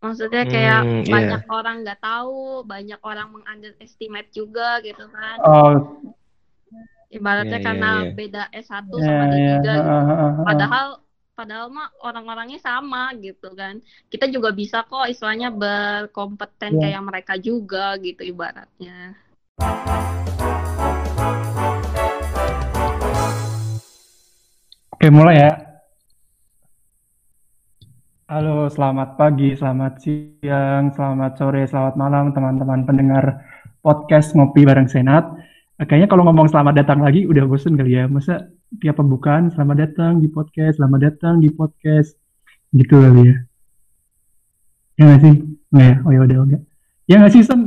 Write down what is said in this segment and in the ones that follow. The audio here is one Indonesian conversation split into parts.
Maksudnya kayak Hmm, iya. banyak orang nggak tahu, banyak orang mengunderestimate juga gitu kan. Oh, Ibaratnya Iya, iya, karena iya. beda S1 ya, sama D3 ya. gitu. ah, ah, ah, ah. Padahal padahal mah orang-orangnya sama gitu kan. Kita juga bisa kok istilahnya berkompeten Iya. kayak mereka juga gitu ibaratnya. Oke, mulai ya. Halo, selamat pagi, selamat siang, selamat sore, selamat malam teman-teman pendengar podcast Ngopi Bareng Senat. Eh, Kayaknya kalau ngomong selamat datang lagi udah bosen kali ya. Masa tiap pembukaan selamat datang di podcast, selamat datang di podcast. Gitu kali ya. Ya nggak sih? Nggak ya? Oh ya udah enggak. Ya nggak sih, San?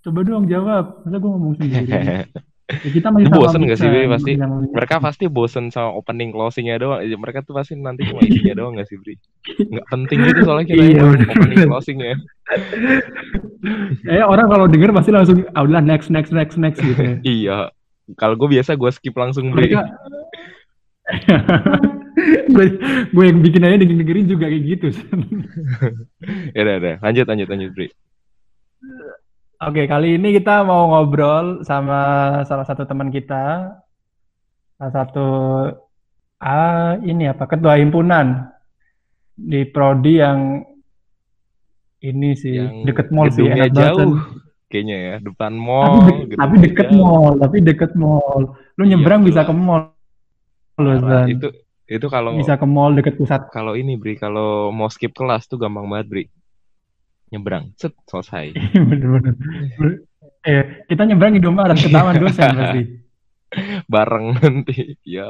Coba dong jawab. Masa gue ngomong sendiri? Ya, kita masih bosen gak sih, Bri? Pasti mereka pasti bosen sama opening closingnya doang. Ya, Mereka tuh pasti nanti cuma isinya doang gak sih, Bri? Nggak penting gitu soalnya kita Iya, opening closingnya. Eh orang kalau denger pasti langsung ah udah next next next next gitu ya. Iya. Kalau gue biasa gue skip langsung, Bri. Mereka gue gue yang bikin aja dengerin dengerin juga kayak gitu. Ya udah, udah. Lanjut, lanjut, lanjut, Bri. Oke kali ini kita mau ngobrol sama salah satu teman kita, salah satu ah ini apa ketua himpunan di prodi yang ini sih Yang deket mall sih enak banget. jauh. San. Kayaknya ya, depan Tapi, mall. de- gedungnya tapi deket jauh. mall, tapi deket mall. Lu nyebrang Iya, bisa ke mall. Lu. Itu itu kalau Bisa ke mall deket pusat kalau ini, Bri, kalau mau skip kelas tuh gampang banget, Bri. Nyebrang, set, selesai. Bener-bener. Eh, kita nyebrang Indomaret ketahuan dosen pasti. Bareng nanti. Ya.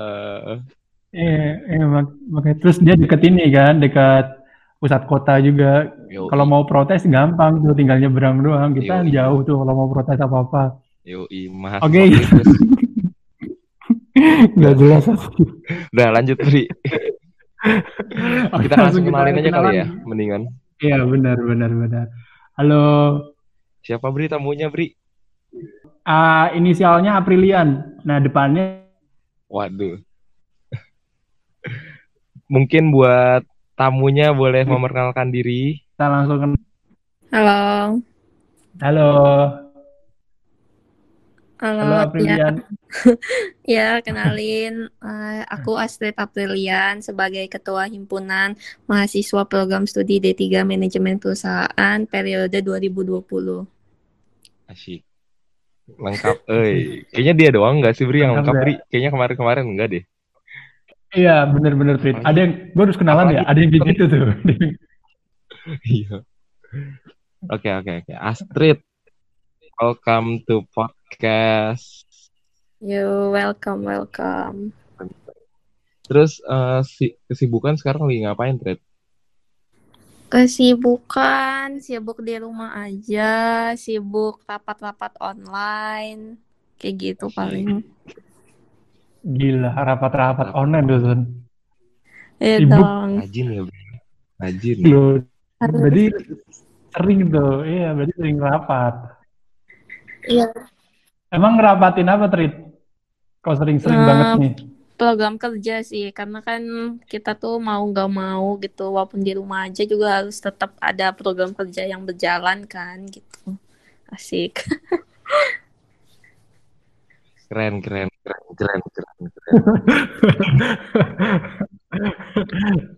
Eh, eh, mak- makanya terus dia deket ini kan, dekat pusat kota juga. Kalau mau protes gampang tuh, tinggal nyebrang doang. Kita Yoi. jauh tuh kalau mau protes apa-apa. Yoi, mahasiswa Oke. kritis. Nggak jelas. Udah lanjut. Oke, Kita langsung kenalin aja kali ya, mendingan. Iya, benar, benar, benar. Halo, Siapa Bri tamunya Bri? ah, inisialnya Aprilian. Nah, depannya Waduh. Mungkin buat tamunya boleh memperkenalkan diri. kita langsung kenal. Halo. Halo, Halo, halo ya, Aprilian. ya kenalin eh, aku Astrid Aprilian sebagai Ketua Himpunan Mahasiswa Program Studi D3 Manajemen Perusahaan periode 2020. Asyik. Lengkap. Eh, kayaknya dia doang nggak sih Bri yang Lengkap lengkap ya? Bri? Kayaknya kemarin-kemarin enggak deh. Iya, bener-bener Prit. Ada yang, gue harus kenalan ya. Apalagi- Ada yang kayak gitu tuh. Iya. Oke, oke, oke. Astrid, welcome to podcast. You welcome, welcome. Terus eh, si kesibukan sekarang lagi ngapain, Tret? Kesibukan, sibuk di rumah aja, sibuk rapat-rapat online, kayak gitu paling. Gila, rapat-rapat online tuh, Sun. Ya Sibuk. dong. Rajin ya. Rajin. Loh, Harus. berarti sering tuh. Iya, berarti sering rapat. Iya. Emang ngerapatin apa, Trit? Kok sering-sering Eh, banget nih? program kerja sih karena kan kita tuh mau nggak mau gitu walaupun di rumah aja juga harus tetap ada program kerja yang berjalan kan gitu asik Keren, keren, keren, keren, keren, keren.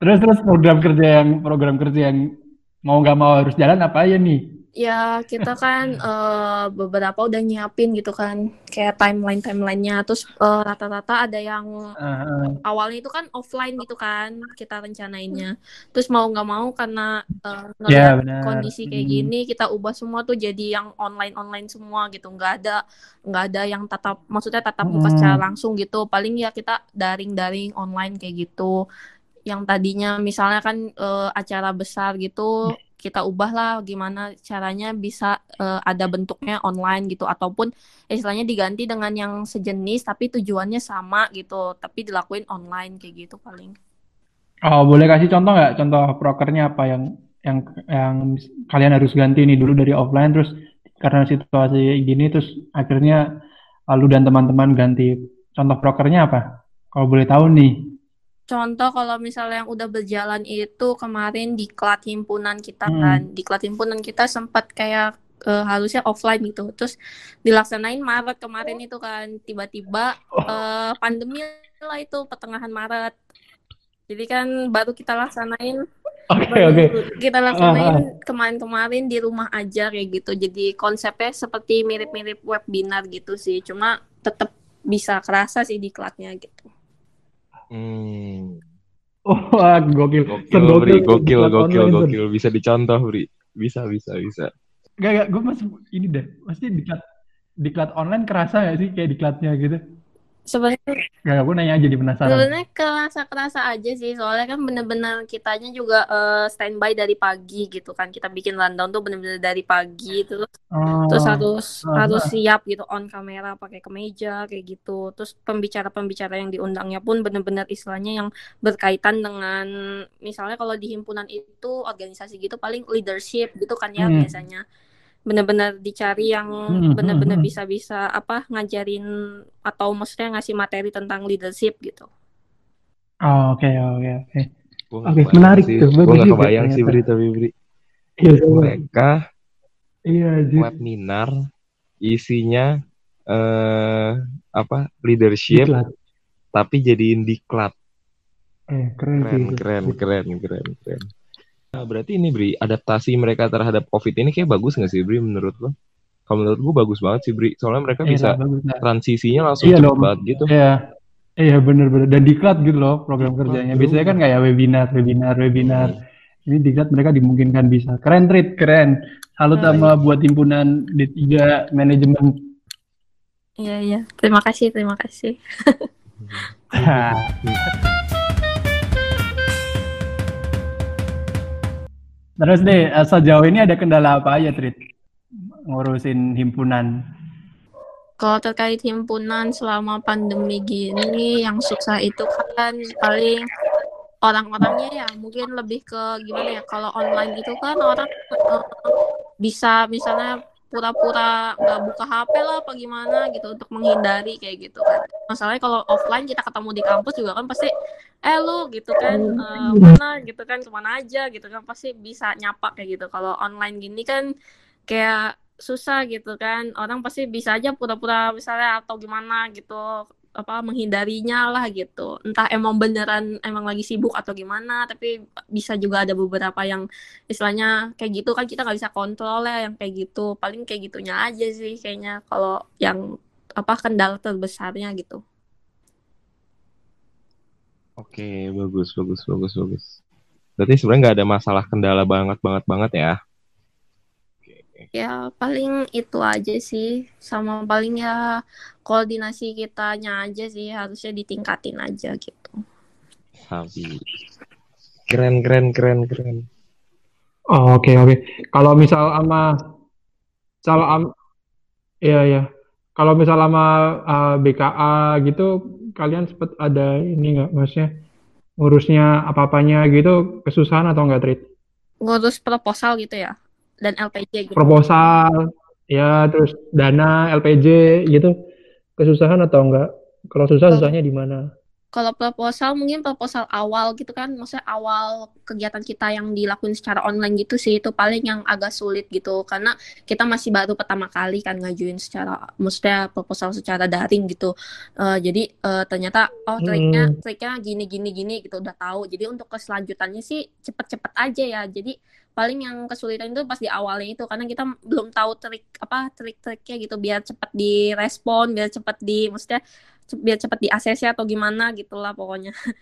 Terus terus program kerja yang program kerja yang mau nggak mau harus jalan apa aja nih? Ya kita kan eh, beberapa udah nyiapin gitu kan kayak timeline timelinenya terus eh, rata-rata ada yang Eh, awalnya itu kan offline gitu kan kita rencanainnya terus mau nggak mau karena eh, ya ngeliat benar. kondisi kayak Hmm. gini kita ubah semua tuh jadi yang online online semua gitu nggak ada nggak ada yang tatap maksudnya tatap muka Hmm. secara langsung gitu paling ya kita daring daring online kayak gitu yang tadinya misalnya kan eh, acara besar gitu kita ubah lah gimana caranya bisa eh, ada bentuknya online gitu ataupun istilahnya diganti dengan yang sejenis tapi tujuannya sama gitu tapi dilakuin online kayak gitu paling Oh, boleh kasih contoh nggak? Contoh prokernya apa yang yang yang kalian harus ganti nih dulu dari offline terus karena situasi gini terus akhirnya uh, lu dan teman-teman ganti. Contoh prokernya apa? Kalau boleh tahu nih. Contoh kalau misalnya yang udah berjalan itu kemarin di klat himpunan kita Hmm. kan. Di klat himpunan kita sempat kayak eh, harusnya offline gitu. Terus dilaksanain Maret kemarin itu kan. Tiba-tiba eh, pandemi lah itu pertengahan Maret. Jadi kan baru kita laksanain. Oke baru oke. kita Ah, laksanain kemarin-kemarin di rumah aja kayak gitu. Jadi konsepnya seperti mirip-mirip webinar gitu sih. Cuma tetap bisa kerasa sih di klatnya gitu Hmm. Oh, wah, gokil. Gokil, Segokil Bri. Gokil, gokil, gokil. Bisa dicontoh, Bri. Bisa, bisa, bisa. Gak, gak, gue masih ini deh. Pasti diklat diklat online kerasa gak sih kayak diklatnya gitu? Sebenarnya Gak, gue nanya aja jadi penasaran. Sebenarnya kerasa-kerasa aja sih, soalnya kan bener-bener kitanya juga eh, standby dari pagi gitu kan. Kita bikin rundown tuh bener-bener dari pagi, terus Oh, terus harus ah, harus ah. siap gitu on kamera pakai kemeja kayak gitu. Terus pembicara-pembicara yang diundangnya pun bener-bener istilahnya yang berkaitan dengan misalnya kalau di himpunan itu organisasi gitu paling leadership gitu kan ya Hmm. biasanya. Bener-bener dicari yang Hmm, hmm, bener-bener hmm. bisa-bisa apa ngajarin atau maksudnya ngasih materi tentang leadership gitu. Oh, Oke, oke, oke. Oke, menarik tuh, Gue bagus gak juga kebayang sih, ternyata. Bri, tapi Bri. Iya, coba. Mereka Iya, webinar isinya eh apa leadership Diklat. tapi jadiin diklat Eh, keren sih keren itu. keren keren keren keren nah, berarti ini Bri adaptasi mereka terhadap covid ini kayak bagus nggak sih Bri menurut lo kalau menurut gue bagus banget sih Bri soalnya mereka Iya, bisa bagus lah. transisinya langsung Iya dong. banget gitu Iya. Iya bener-bener dan diklat gitu loh program kerjanya. Biasanya kan kayak webinar, webinar, webinar. Ini diklat mereka dimungkinkan bisa. Keren Trit, keren. Salut Hmm. sama buat himpunan D3 manajemen. Iya, iya. Terima kasih, terima kasih. Terus deh, eh, sejauh ini ada kendala apa aja Trit? Ngurusin himpunan. Kalau terkait himpunan selama pandemi gini, yang susah itu kan paling orang-orangnya ya mungkin lebih ke gimana ya kalau online itu kan orang eh, bisa misalnya pura-pura nggak buka HP lah apa gimana gitu untuk menghindari kayak gitu kan. Masalahnya kalau offline kita ketemu di kampus juga kan pasti eh lu gitu kan eh, mana? gitu kan ke mana aja gitu kan pasti bisa nyapa kayak gitu. Kalau online gini kan kayak susah gitu kan. Orang pasti bisa aja pura-pura misalnya atau gimana gitu apa menghindarinya lah gitu. Entah emang beneran emang lagi sibuk atau gimana tapi bisa juga ada beberapa yang istilahnya kayak gitu kan kita nggak bisa kontrol ya yang kayak gitu. Paling kayak gitunya aja sih kayaknya kalau yang apa kendala terbesarnya gitu. Oke bagus bagus bagus bagus. Berarti sebenarnya nggak ada masalah kendala banget banget banget ya ya paling itu aja sih. Sama paling ya koordinasi kitanya aja sih. Harusnya ditingkatin aja gitu. Sabi keren keren keren keren. Oh, oke oke. Kalau misal sama kalau am iya ya. Kalau misal sama uh, BKA gitu kalian sempet ada ini nggak? Maksudnya ngurusnya apa-apanya gitu? Kesusahan atau enggak Trit? ngurus proposal gitu ya dan LPJ gitu. Proposal ya terus dana LPJ gitu. Kesusahan atau enggak? Kalau susah Kalau- susahnya di mana? kalau proposal mungkin proposal awal gitu kan. Maksudnya awal kegiatan kita yang dilakuin secara online gitu sih. Itu paling yang agak sulit gitu. Karena kita masih baru pertama kali kan ngajuin secara maksudnya proposal secara daring gitu. Eh, jadi eh, ternyata oh triknya Hmm. triknya gini gini gini gitu. Udah tahu. Jadi untuk keselanjutannya sih cepet-cepet aja ya. Jadi paling yang kesulitan itu pas di awalnya itu karena kita belum tahu trik apa trik-triknya gitu biar cepet direspon biar cepet di maksudnya biar cepet di ACC atau gimana gitulah pokoknya.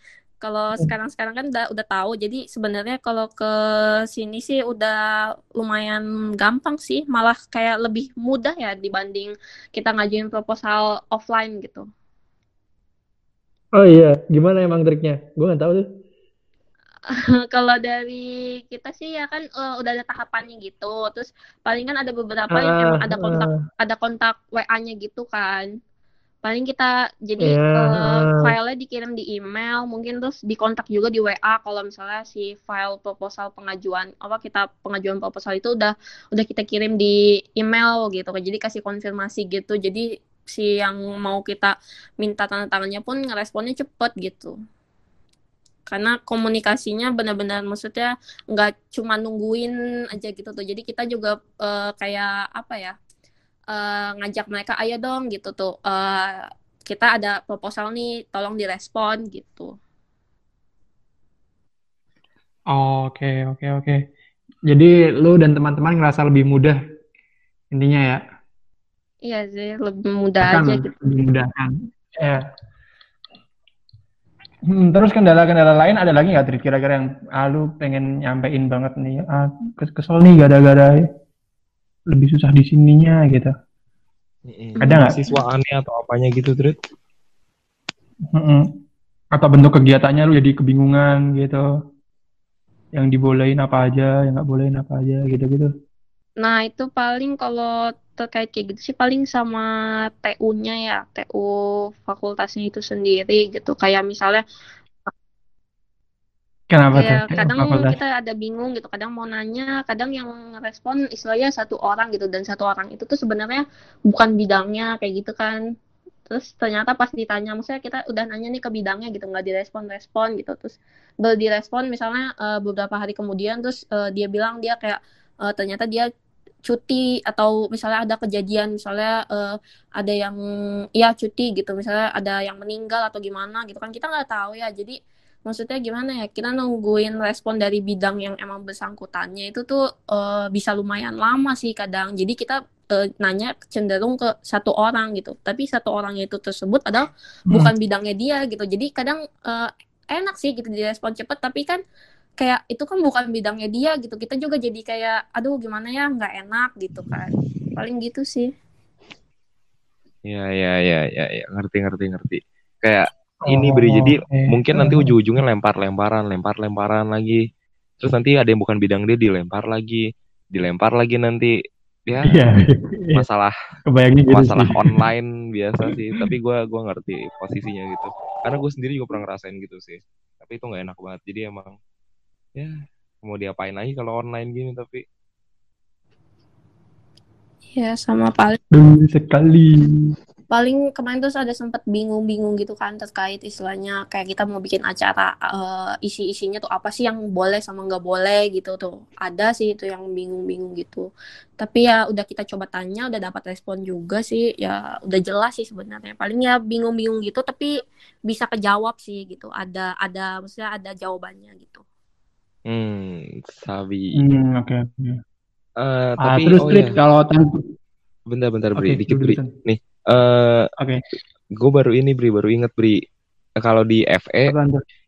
Kalau sekarang-sekarang kan udah udah tahu, jadi sebenarnya kalau ke sini sih udah lumayan gampang sih, malah kayak lebih mudah ya dibanding kita ngajuin proposal offline gitu. Oh iya, gimana emang triknya? Gue nggak tahu tuh. Kalau dari kita sih ya kan eh, udah ada tahapannya gitu, terus paling kan ada beberapa yang Ah, emang ada kontak ah. ada kontak WA-nya gitu kan. Paling kita jadi Iya, eh, ah. filenya dikirim di email, mungkin terus dikontak juga di WA kalau misalnya si file proposal pengajuan apa kita pengajuan proposal itu udah udah kita kirim di email gitu. Jadi kasih konfirmasi gitu. Jadi si yang mau kita minta tanda tangannya pun ngeresponnya cepet gitu. Karena komunikasinya benar-benar maksudnya nggak cuma nungguin aja gitu tuh. Jadi kita juga uh, kayak apa ya uh, ngajak mereka ayo dong gitu tuh. Uh, kita ada proposal nih tolong direspon gitu. Oke oke oke. Jadi lu dan teman-teman ngerasa lebih mudah intinya ya? Iya sih lebih mudah Akan aja gitu. lebih mudah kan? Ya Hmm, terus kendala-kendala lain ada lagi nggak Trit? Kira-kira yang ah, lu pengen nyampein banget nih, ah, kesel nih gara-gara lebih susah di sininya gitu. Hmm, ada nggak? Siswa aneh atau apanya gitu Trit? Hmm, atau bentuk kegiatannya lu jadi kebingungan gitu. Yang dibolehin apa aja, yang nggak bolehin apa aja gitu-gitu. Nah itu paling kalau terkait kayak gitu sih paling sama TU-nya ya, TU fakultasnya itu sendiri gitu. Kayak misalnya Kenapa ya, kadang fakultas? kita ada bingung gitu, kadang mau nanya, kadang yang respon istilahnya satu orang gitu dan satu orang itu tuh sebenarnya bukan bidangnya kayak gitu kan. Terus ternyata pas ditanya, maksudnya kita udah nanya nih ke bidangnya gitu, nggak direspon-respon gitu. Terus baru direspon misalnya uh, beberapa hari kemudian, terus uh, dia bilang dia kayak uh, ternyata dia cuti atau misalnya ada kejadian misalnya uh, ada yang ya cuti gitu misalnya ada yang meninggal atau gimana gitu kan kita nggak tahu ya. Jadi maksudnya gimana ya kita nungguin respon dari bidang yang emang bersangkutannya itu tuh uh, bisa lumayan lama sih kadang. Jadi kita uh, nanya cenderung ke satu orang gitu. Tapi satu orang itu tersebut adalah hmm. bukan bidangnya dia gitu. Jadi kadang uh, enak sih gitu direspon cepet. Tapi kan kayak itu kan bukan bidangnya dia gitu. Kita juga jadi kayak aduh gimana ya? Nggak enak gitu kan. Paling gitu sih. Ya ya ya ya, ya. ngerti ngerti ngerti. Kayak oh, ini beri jadi okay. mungkin nanti ujung-ujungnya lempar-lemparan lempar-lemparan lagi. Terus nanti ada yang bukan bidang dia dilempar lagi. Dilempar lagi nanti. Ya yeah, yeah. masalah Kebayangin gitu masalah sih. online biasa sih. Tapi gue gua ngerti posisinya gitu. Karena gue sendiri juga pernah ngerasain gitu sih. Tapi itu nggak enak banget. Jadi emang ya mau diapain lagi kalau online gini tapi. Ya sama paling sekali. Paling kemarin tuh ada sempat bingung-bingung gitu kan terkait istilahnya kayak kita mau bikin acara uh, isi-isinya tuh apa sih yang boleh sama nggak boleh gitu tuh. Ada sih itu yang bingung-bingung gitu. Tapi ya udah kita coba tanya udah dapat respon juga sih. Ya udah jelas sih sebenarnya. Paling ya bingung-bingung gitu tapi bisa kejawab sih gitu. Ada ada maksudnya ada jawabannya gitu Hmm, sabi. Hmm, oke. Okay, okay. Uh, ah, tapi terus oh ya. kalau bentar-bentar Bri, okay, dikit Bri. Nih, uh, oke. Okay. Gue baru ini Bri, baru inget Bri. Kalau di FE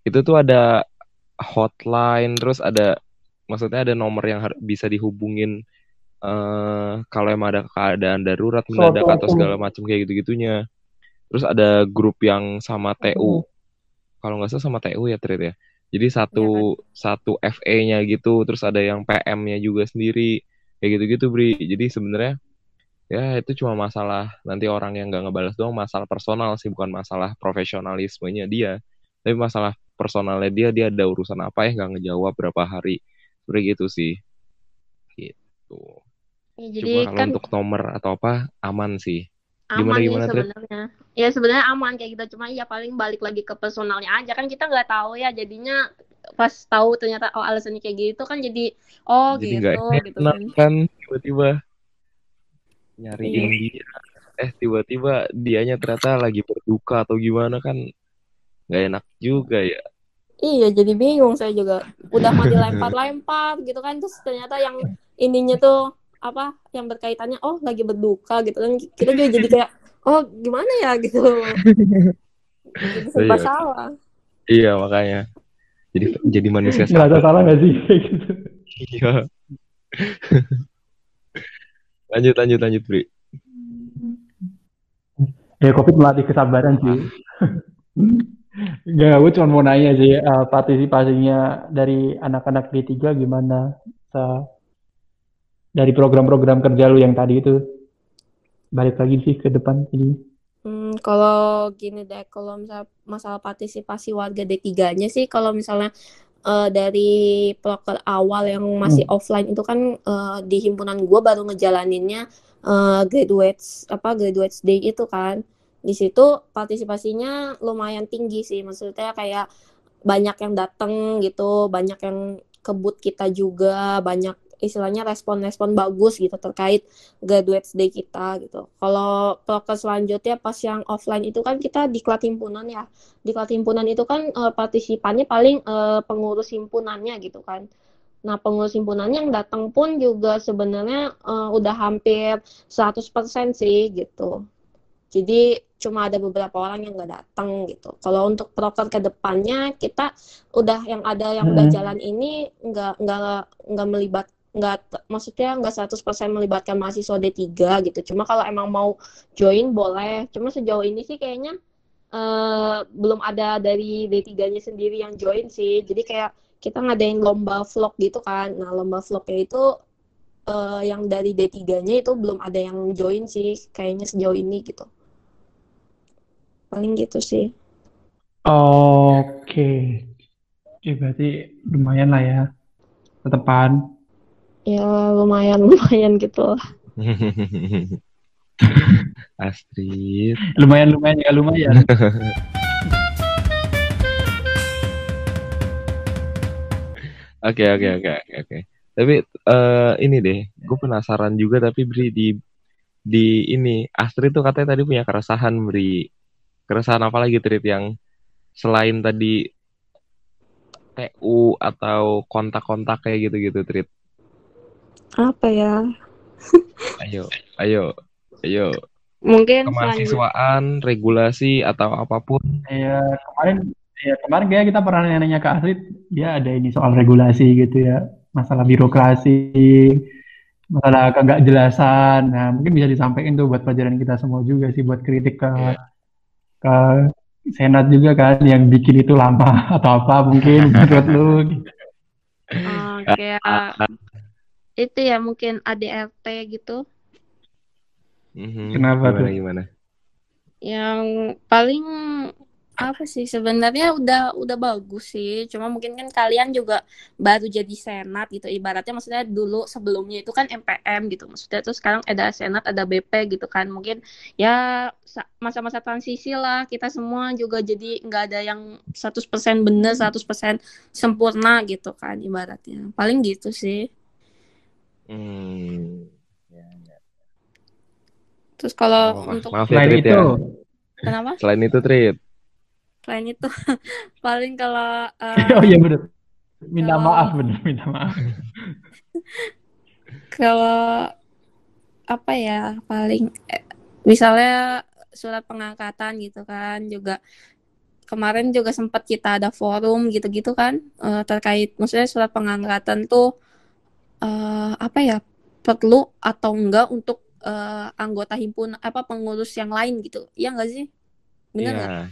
itu tuh ada hotline, terus ada maksudnya ada nomor yang bisa dihubungin uh, kalau emang ada keadaan darurat mendadak atau segala macam kayak gitu-gitunya. Terus ada grup yang sama TU. Kalau nggak salah sama TU ya Trit ya. Jadi satu ya, kan? satu FE-nya gitu, terus ada yang PM-nya juga sendiri, kayak gitu-gitu Bri. Jadi sebenarnya ya itu cuma masalah nanti orang yang nggak ngebalas doang, masalah personal sih, bukan masalah profesionalismenya dia. Tapi masalah personalnya dia, dia ada urusan apa ya nggak ngejawab berapa hari, seperti gitu sih. Gitu. Ya, jadi Cuma kalau kan... untuk nomor atau apa aman sih aman gimana, gimana sebenarnya. Ya sebenarnya aman kayak gitu. Cuma ya paling balik lagi ke personalnya aja. Kan kita nggak tahu ya jadinya pas tahu ternyata oh alasannya kayak gitu kan jadi oh jadi gitu gak gitu kan. kan tiba-tiba. Nyariin iya. dia eh tiba-tiba dianya ternyata lagi berduka atau gimana kan nggak enak juga ya. Iya jadi bingung saya juga. Udah mau dilempar-lempar gitu kan terus ternyata yang ininya tuh apa yang berkaitannya oh lagi berduka gitu kan. Kita juga jadi kayak oh gimana ya gitu. Jadi serba iya. salah. Iya makanya. Jadi jadi manusia nggak ada salah. nggak sih? Iya. Lanjut lanjut lanjut Bri ya covid melatih kesabaran sih. Gak, gue cuma mau nanya sih uh, partisipasinya dari anak-anak D3 gimana? So, dari program-program kerja lu yang tadi itu balik lagi sih ke depan ini Hmm, kalau gini deh, kalau misal masalah partisipasi warga D3-nya sih, kalau misalnya uh, dari proker awal yang masih hmm. offline itu kan uh, di himpunan gue baru ngejalaninnya uh, graduates apa graduates day itu kan. Di situ partisipasinya lumayan tinggi sih, maksudnya kayak banyak yang datang gitu banyak yang kebut kita juga banyak istilahnya respon-respon bagus gitu terkait graduate day kita gitu. Kalau proker selanjutnya pas yang offline itu kan kita di klat himpunan ya. Di klat himpunan itu kan uh, partisipannya paling uh, pengurus himpunannya gitu kan. Nah, pengurus himpunannya yang datang pun juga sebenarnya uh, udah hampir 100% sih gitu. Jadi cuma ada beberapa orang yang nggak datang gitu. Kalau untuk proker ke depannya kita udah yang ada yang hmm. udah jalan ini nggak nggak nggak melibat nggak maksudnya nggak 100% melibatkan mahasiswa D3 gitu. Cuma kalau emang mau join boleh. Cuma sejauh ini sih kayaknya uh, belum ada dari D3-nya sendiri yang join sih. Jadi kayak kita ngadain lomba vlog gitu kan. Nah, lomba vlognya itu uh, yang dari D3-nya itu belum ada yang join sih kayaknya sejauh ini gitu paling gitu sih oke ya berarti lumayan lah ya tetepan ya lumayan lumayan gitu lah Astrid lumayan lumayan ya lumayan Oke oke oke oke. Tapi uh, ini deh, gue penasaran juga tapi beri di di ini Astrid tuh katanya tadi punya keresahan beri keresahan apa lagi Trit yang selain tadi TU atau kontak-kontak kayak gitu-gitu Trit? Apa ya? ayo, ayo, ayo. Mungkin kemahasiswaan, regulasi atau apa pun. Iya, kemarin ya kemarin kayak kita pernah nanya ke Astrid, dia ada ini soal regulasi gitu ya, masalah birokrasi, masalah kagak jelasan. Nah, mungkin bisa disampaikan tuh buat pelajaran kita semua juga sih buat kritik ke yeah ke senat juga kan yang bikin itu lama atau apa mungkin menurut lu Oke, uh, itu ya mungkin ADRT gitu. Mm-hmm. Kenapa gimana, tuh? Gimana? Yang paling apa sih sebenarnya udah udah bagus sih cuma mungkin kan kalian juga baru jadi senat gitu ibaratnya maksudnya dulu sebelumnya itu kan MPM gitu maksudnya terus sekarang ada senat ada BP gitu kan mungkin ya masa-masa transisi lah kita semua juga jadi nggak ada yang 100% bener 100% sempurna gitu kan ibaratnya paling gitu sih hmm. Ya, ya. terus kalau oh, untuk maaf ya, itu ya. Kenapa? Selain itu, Trip, selain itu paling kalau uh, oh iya benar minta kalau, maaf benar minta maaf kalau apa ya paling eh, misalnya surat pengangkatan gitu kan juga kemarin juga sempat kita ada forum gitu-gitu kan uh, terkait maksudnya surat pengangkatan tuh uh, apa ya perlu atau enggak untuk uh, anggota himpunan apa pengurus yang lain gitu ya enggak sih benar nggak yeah.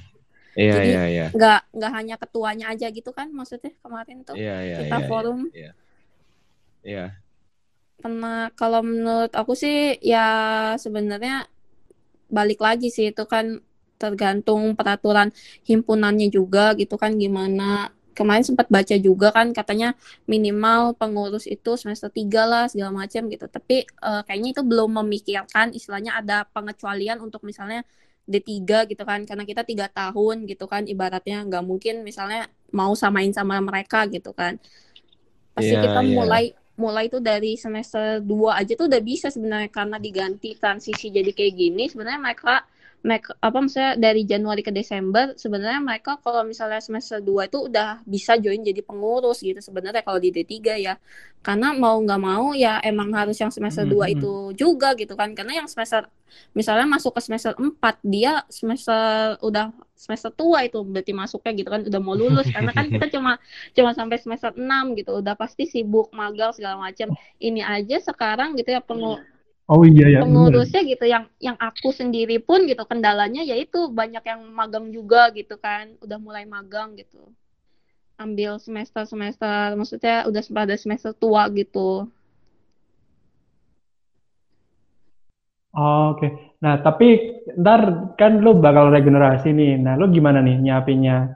Iya, Jadi iya, iya. nggak nggak hanya ketuanya aja gitu kan maksudnya kemarin tuh iya, iya, kita iya, forum. Iya. Iya. Pernah kalau menurut aku sih ya sebenarnya balik lagi sih itu kan tergantung peraturan himpunannya juga gitu kan gimana kemarin sempat baca juga kan katanya minimal pengurus itu semester tiga lah segala macam gitu tapi uh, kayaknya itu belum memikirkan istilahnya ada pengecualian untuk misalnya D3 gitu kan karena kita tiga tahun gitu kan ibaratnya nggak mungkin misalnya mau samain sama mereka gitu kan pasti yeah, kita yeah. mulai mulai itu dari semester 2 aja tuh udah bisa sebenarnya karena diganti transisi jadi kayak gini sebenarnya mereka mereka apa misalnya dari Januari ke Desember sebenarnya mereka kalau misalnya semester 2 itu udah bisa join jadi pengurus gitu sebenarnya kalau di D3 ya. Karena mau nggak mau ya emang harus yang semester hmm, 2 hmm. itu juga gitu kan. Karena yang semester misalnya masuk ke semester 4 dia semester udah semester tua itu berarti masuknya gitu kan udah mau lulus karena kan kita cuma cuma sampai semester 6 gitu udah pasti sibuk magang segala macam. Ini aja sekarang gitu ya pengurus Oh iya ya. Pengurusnya gitu yang yang aku sendiri pun gitu kendalanya yaitu banyak yang magang juga gitu kan, udah mulai magang gitu. Ambil semester-semester maksudnya udah pada semester tua gitu. Oh, Oke, okay. nah tapi ntar kan lo bakal regenerasi nih. Nah lo gimana nih nyiapinnya?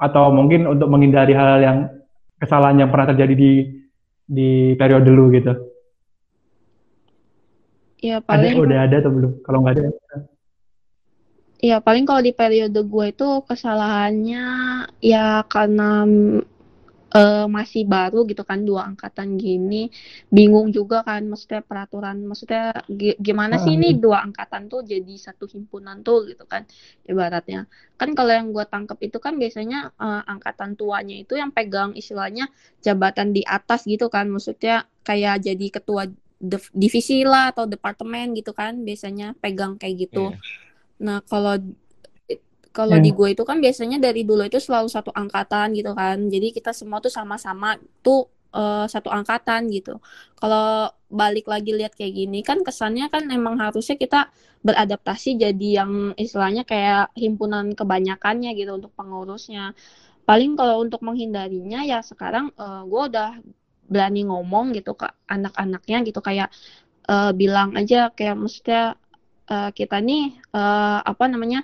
Atau mungkin untuk menghindari hal-hal yang kesalahan yang pernah terjadi di di periode lu gitu? Ya paling ada udah ada atau belum? Kalau nggak ada. Iya, paling kalau di periode gue itu kesalahannya ya karena uh, masih baru gitu kan dua angkatan gini bingung juga kan maksudnya peraturan maksudnya gimana sih ini dua angkatan tuh jadi satu himpunan tuh gitu kan ibaratnya kan kalau yang gue tangkap itu kan biasanya uh, angkatan tuanya itu yang pegang istilahnya jabatan di atas gitu kan maksudnya kayak jadi ketua divisi lah atau departemen gitu kan biasanya pegang kayak gitu yeah. nah kalau kalau yeah. di gue itu kan biasanya dari dulu itu selalu satu angkatan gitu kan. Jadi kita semua tuh sama-sama tuh uh, satu angkatan gitu. Kalau balik lagi lihat kayak gini kan kesannya kan emang harusnya kita beradaptasi jadi yang istilahnya kayak himpunan kebanyakannya gitu untuk pengurusnya. Paling kalau untuk menghindarinya ya sekarang uh, gue udah berani ngomong gitu ke anak-anaknya gitu kayak uh, bilang aja kayak maksudnya uh, kita nih uh, apa namanya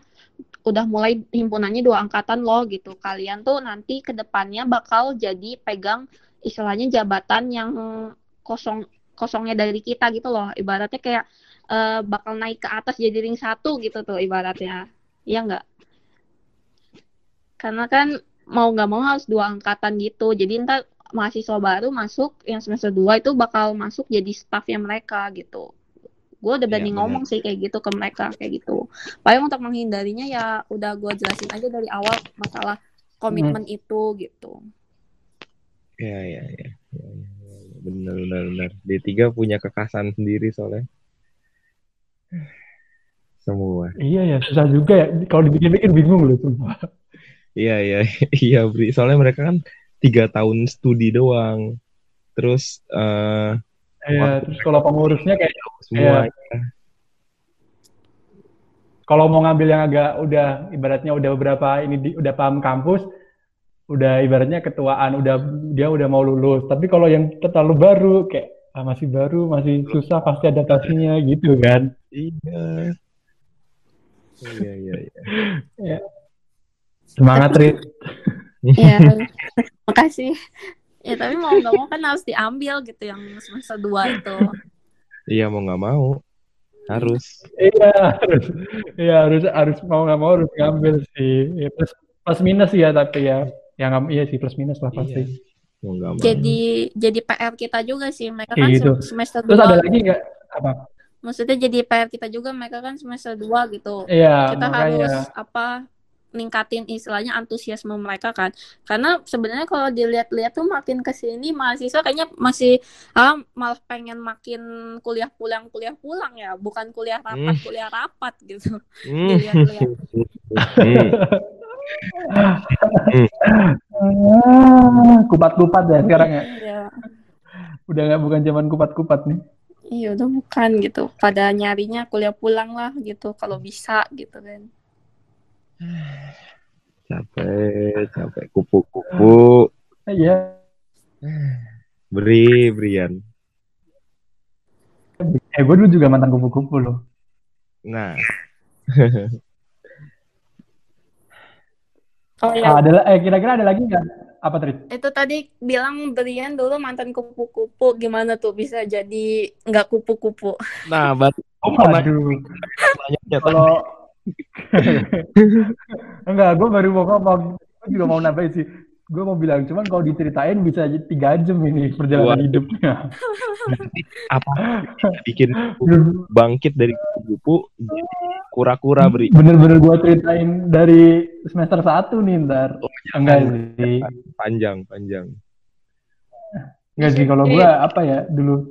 udah mulai himpunannya dua angkatan loh gitu. Kalian tuh nanti ke depannya bakal jadi pegang istilahnya jabatan yang kosong kosongnya dari kita gitu loh. Ibaratnya kayak uh, bakal naik ke atas jadi ring satu gitu tuh ibaratnya. Iya nggak? Karena kan mau nggak mau harus dua angkatan gitu. Jadi ntar mahasiswa baru masuk yang semester dua itu bakal masuk jadi staffnya mereka gitu. Gue udah berani ya, ngomong sih kayak gitu ke mereka kayak gitu. Paling untuk menghindarinya ya udah gue jelasin aja dari awal masalah komitmen hmm. itu gitu. Ya ya ya, ya, ya, ya. benar benar benar. D3 punya kekasan sendiri soalnya. Semua. Iya ya susah juga ya. Kalau dibikin-bikin bingung loh semua. Iya iya iya Bri. Soalnya mereka kan tiga tahun studi doang terus uh, Iya, terus kalau pengurusnya kayak semua. Ya. Kalau mau ngambil yang agak udah ibaratnya udah beberapa ini di, udah paham kampus, udah ibaratnya ketuaan, udah dia udah mau lulus. Tapi kalau yang terlalu baru kayak ah, masih baru, masih susah pasti adaptasinya gitu kan. Iya. Iya iya iya. ya. Semangat Rit. Iya. Makasih. Ya tapi mau nggak mau kan harus diambil gitu yang semester dua itu. Iya mau nggak mau. Harus. Iya harus. Iya harus harus mau nggak mau harus ngambil sih. Ya, plus plus minus ya tapi ya. Yang iya sih plus minus lah pasti. Iya. mau mau. jadi jadi PR kita juga sih. Mereka kan gitu. semester dua terus ada lagi nggak? Apa? Maksudnya jadi PR kita juga mereka kan semester dua gitu. Iya, kita makanya. harus apa ningkatin istilahnya antusiasme mereka kan. Karena sebenarnya kalau dilihat-lihat tuh makin ke sini mahasiswa kayaknya masih ah, malah pengen makin kuliah pulang kuliah pulang ya. Bukan kuliah rapat hmm. kuliah rapat gitu. Hmm. dilihat-lihat. Kupat-kupat ya sekarang ya, ya. udah nggak bukan zaman kupat-kupat nih? Iya udah bukan gitu. Pada nyarinya kuliah pulang lah gitu kalau bisa gitu kan capek capek kupu-kupu iya beri Brian eh gue dulu juga mantan kupu-kupu loh nah Oh iya. Ah, ada eh kira-kira ada lagi nggak? Apa tadi? Itu tadi bilang Brian dulu mantan kupu-kupu, gimana tuh bisa jadi nggak kupu-kupu? Nah, berarti oh. Kalau Enggak, gue baru mau ngomong. Gue juga mau nambahin sih. Gue mau bilang, cuman kalau diceritain bisa tiga jam ini perjalanan Wah. hidupnya. Apa? Bikin bangkit dari kupu-kupu kura-kura beri. Bener-bener gue ceritain dari semester satu nih ntar. Oh, Enggak sih. Panjang, panjang. Enggak sih, kalau gue apa ya dulu.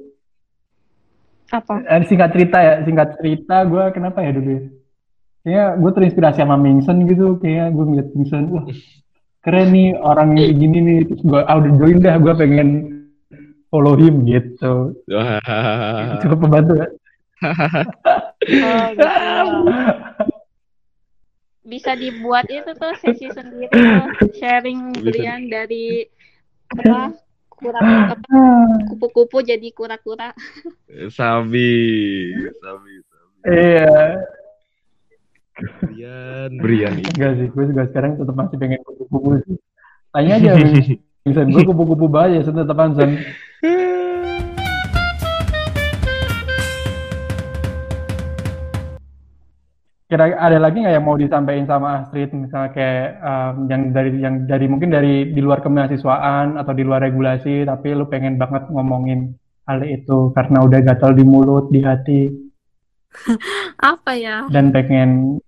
Apa? Eh, singkat cerita ya, singkat cerita gue kenapa ya dulu ya? Kayaknya gue terinspirasi sama Mingson gitu, kayak gue ngeliat Mingson, wah keren nih orang yang gini nih, terus gue ah, udah join dah, gue pengen follow him gitu. Cukup membantu ya. oh, gitu. Bisa dibuat itu tuh sesi sendiri tuh, sharing belian dari apa kura kupu-kupu jadi kura-kura. Sabi, sabi, sabi. Iya. Brian, Brian. Enggak sih, gue juga sekarang tetap masih pengen kupu-kupu sih. Tanya aja, Vincent. gue kupu-kupu banyak, saya tetap Vincent. kira ada lagi nggak yang mau disampaikan sama Astrid misalnya kayak um, yang dari yang dari mungkin dari di luar kemahasiswaan atau di luar regulasi tapi lu pengen banget ngomongin hal itu karena udah gatal di mulut di hati apa ya dan pengen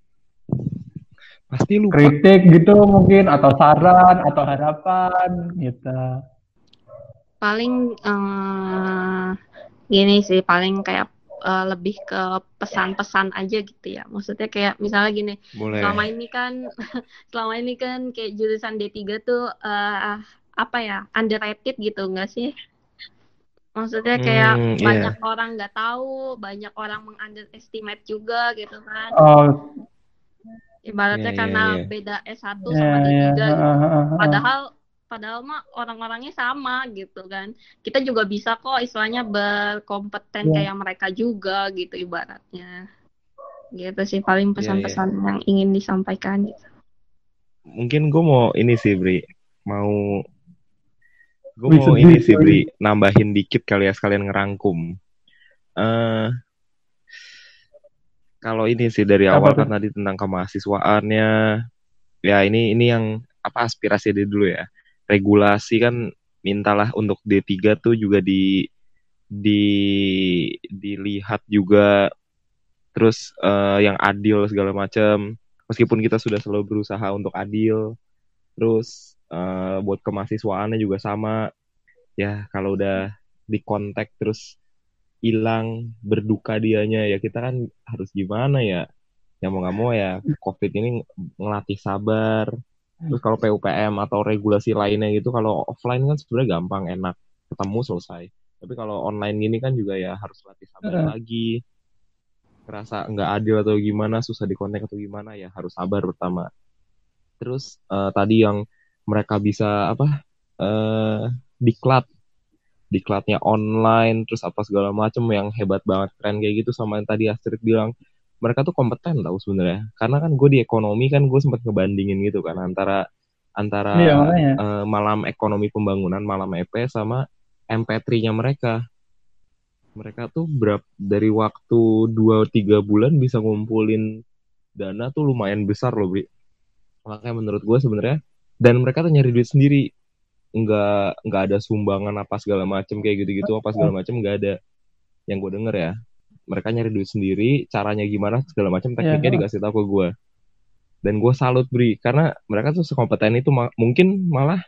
pasti lu kritik gitu mungkin atau saran atau harapan gitu paling uh, gini sih paling kayak uh, lebih ke pesan-pesan aja gitu ya. Maksudnya kayak misalnya gini, Boleh. selama ini kan selama ini kan kayak jurusan D3 tuh uh, apa ya? underrated gitu enggak sih? Maksudnya kayak hmm, iya. banyak yeah. orang nggak tahu, banyak orang mengunderestimate juga gitu kan. Oh. Ibaratnya yeah, karena yeah, yeah. beda S1 yeah, sama D3 yeah. gitu. Padahal padahal mah orang-orangnya sama gitu kan kita juga bisa kok istilahnya berkompeten yeah. kayak mereka juga gitu ibaratnya gitu sih paling iya, pesan-pesan yeah, yeah. yang ingin disampaikan gitu mungkin gue mau ini sih Bri mau gue mau ini sih Bri nambahin dikit kali ya sekalian ngerangkum. Uh, kalau ini sih dari awal kan tadi tentang kemahasiswaannya. Ya ini ini yang apa aspirasi dia dulu ya. Regulasi kan mintalah untuk D3 tuh juga di di dilihat juga. Terus uh, yang adil segala macam meskipun kita sudah selalu berusaha untuk adil. Terus uh, buat kemahasiswaannya juga sama ya kalau udah di kontak terus hilang berduka dianya ya kita kan harus gimana ya yang mau nggak mau ya covid ini ngelatih sabar Terus kalau PUPM atau regulasi lainnya gitu, kalau offline kan sebenarnya gampang, enak, ketemu selesai. Tapi kalau online gini kan juga ya harus latih sabar uh. lagi. Kerasa nggak adil atau gimana, susah dikontak atau gimana ya harus sabar pertama. Terus uh, tadi yang mereka bisa apa? Uh, diklat. Diklatnya online terus apa segala macam yang hebat banget keren kayak gitu. Sama yang tadi Astrid bilang mereka tuh kompeten tau sebenarnya. Karena kan gue di ekonomi kan gue sempat ngebandingin gitu kan antara antara iya, uh, malam ekonomi pembangunan malam EP sama MP3-nya mereka. Mereka tuh berapa dari waktu dua tiga bulan bisa ngumpulin dana tuh lumayan besar loh bi. Makanya menurut gue sebenarnya dan mereka tuh nyari duit sendiri. Nggak nggak ada sumbangan apa segala macem kayak gitu-gitu apa segala macem nggak ada. Yang gue denger ya mereka nyari duit sendiri caranya gimana segala macam iya, tekniknya yeah, dikasih tahu ke gue dan gue salut bri karena mereka tuh sekompeten itu ma mungkin malah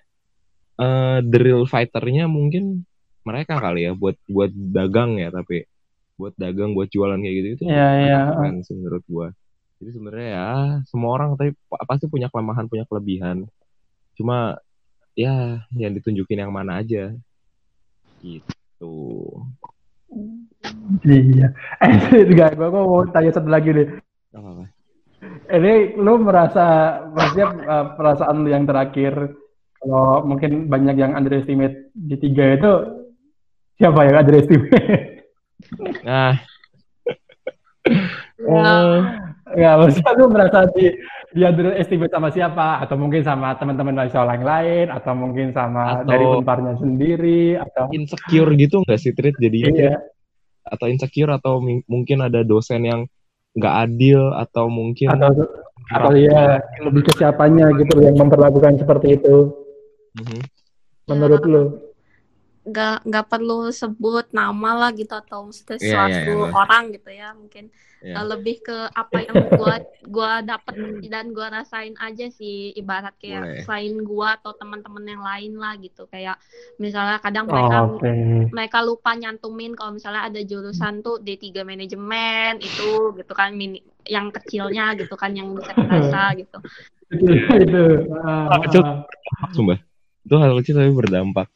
uh, the real fighternya mungkin mereka kali ya buat buat dagang ya tapi buat dagang buat jualan kayak gitu itu yeah, yeah. keren sih menurut gue jadi sebenarnya ya semua orang tapi pasti punya kelemahan punya kelebihan cuma ya yang ditunjukin yang mana aja gitu Iya. Eh, enggak, gua, gua mau tanya satu lagi deh. Apa-apa. Ini lu merasa, maksudnya uh, perasaan lu yang terakhir, kalau mungkin banyak yang underestimate di tiga itu, siapa yang underestimate? Nah. uh, ya, maksudnya lu merasa di, di underestimate sama siapa? Atau mungkin sama teman-teman mahasiswa lain lain, atau mungkin sama atau dari bentarnya sendiri, atau insecure gitu nggak sih, Trit? Jadi iya atau insecure atau mungkin ada dosen yang nggak adil atau mungkin atau atau ya lebih ke siapanya gitu yang memperlakukan seperti itu mm -hmm. menurut ya, lo nggak nggak perlu sebut nama lah gitu atau mesti yeah, yeah, yeah, orang gitu ya mungkin yeah. uh, lebih ke apa yang gua gua dapat dan gua rasain aja sih ibarat kayak Boleh. selain gua atau teman-teman yang lain lah gitu kayak misalnya kadang mereka oh, okay. mereka lupa nyantumin kalau misalnya ada jurusan tuh D3 manajemen itu gitu kan mini yang kecilnya gitu kan yang bisa terasa gitu itu hal kecil sumpah itu hal kecil tapi berdampak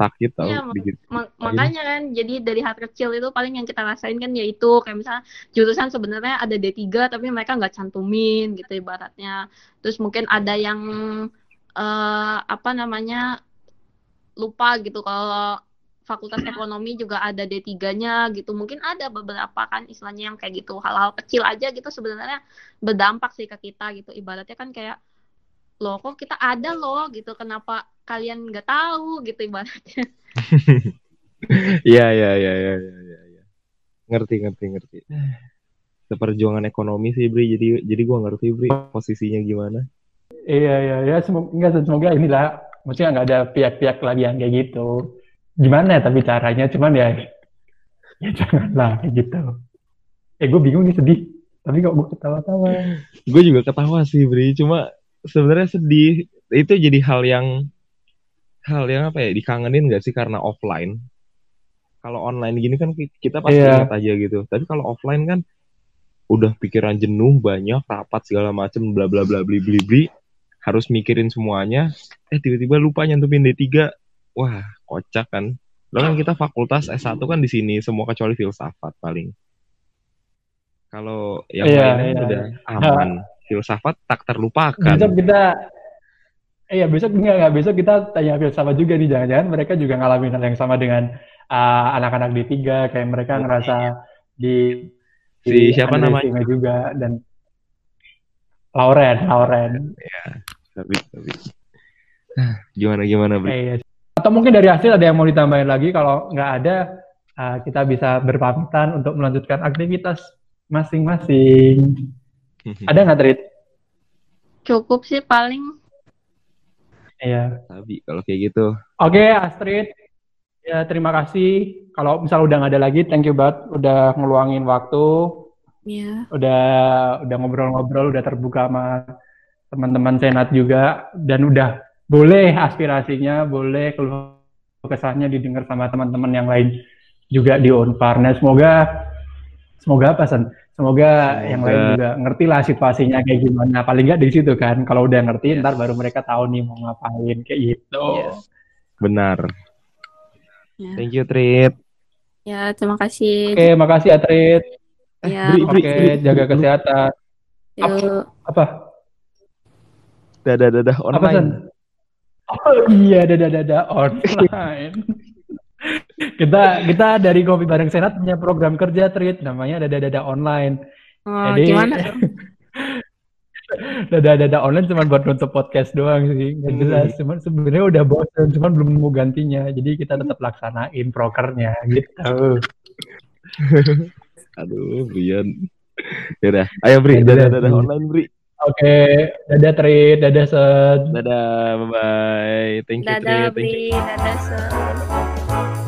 sakit tau ya, dikit. Mak makanya kan jadi dari hal kecil itu paling yang kita rasain kan yaitu kayak misalnya jurusan sebenarnya ada D3 tapi mereka nggak cantumin gitu ibaratnya terus mungkin ada yang uh, apa namanya lupa gitu kalau fakultas ekonomi juga ada D3-nya gitu. Mungkin ada beberapa kan istilahnya yang kayak gitu. Hal-hal kecil aja gitu sebenarnya berdampak sih ke kita gitu. Ibaratnya kan kayak loh kok kita ada loh gitu. Kenapa kalian nggak tahu gitu ibaratnya. Iya iya iya iya iya ya. ngerti ngerti ngerti. Seperjuangan ekonomi sih Bri. Jadi jadi gue ngerti Bri posisinya gimana. Iya iya ya semoga enggak semoga inilah. Maksudnya nggak ada pihak-pihak lagi yang kayak gitu. Gimana ya tapi caranya? Cuman ya ya janganlah kayak gitu. Eh gue bingung nih sedih. Tapi kok gue ketawa-tawa? Gue juga ketawa sih Bri. Cuma sebenarnya sedih. Itu jadi hal yang hal yang apa ya dikangenin gak sih karena offline? Kalau online gini kan kita pasti yeah. ingat aja gitu. Tapi kalau offline kan udah pikiran jenuh banyak rapat segala macem bla bla bla bli bli bli. Harus mikirin semuanya. Eh tiba-tiba lupa nyantumin D3 wah kocak kan. Lo kan kita fakultas S1 kan di sini semua kecuali filsafat paling. Kalau yang yeah, lainnya yeah, udah yeah. Filsafat tak terlupakan. Besok kita Iya, besok enggak, enggak besok kita tanya filsafat juga nih, jangan-jangan mereka juga ngalamin hal yang sama dengan uh, anak-anak di tiga, kayak mereka ngerasa di si siapa namanya? juga dan Lauren Lauren. Ya tapi tapi gimana gimana Bri? Eh, iya. atau mungkin dari hasil ada yang mau ditambahin lagi? Kalau nggak ada uh, kita bisa berpamitan untuk melanjutkan aktivitas masing-masing ada nggak Trit? cukup sih paling iya tapi kalau kayak gitu oke okay, Astrid Ya, terima kasih. Kalau misal udah nggak ada lagi, thank you banget udah ngeluangin waktu. Iya. Udah udah ngobrol-ngobrol, udah terbuka sama teman-teman senat juga dan udah boleh aspirasinya, boleh keluh kesahnya didengar sama teman-teman yang lain juga di Unpar. Nah, semoga semoga apa San? Semoga, semoga yang lain juga ngerti lah situasinya kayak gimana. Paling nggak di situ kan. Kalau udah ngerti, ntar baru mereka tahu nih mau ngapain kayak gitu. Yes. Benar. Ya. Thank you, Trit. Ya, terima kasih. Oke, makasih ya, Trit. Ya, Oke, okay, jaga kesehatan. Yuk. Apa? Dadah, dadah, online. Apa, oh iya, dadah, dadah, online. kita kita dari Kopi Bareng Senat punya program kerja, Trit. Namanya Dadah, dadah, online. Oh, Jadi, gimana? dada-dada online cuma buat nutup podcast doang sih nggak hmm. jelas cuman sebenarnya udah bosan cuman belum nemu gantinya jadi kita tetap laksanain prokernya gitu aduh Brian ya udah ayo Bri dadah dadah online Bri Oke, okay. dadah Tri, dadah Set. Dadah, bye bye. Thank you dadah, Tri. Dadah Bri, dadah Set.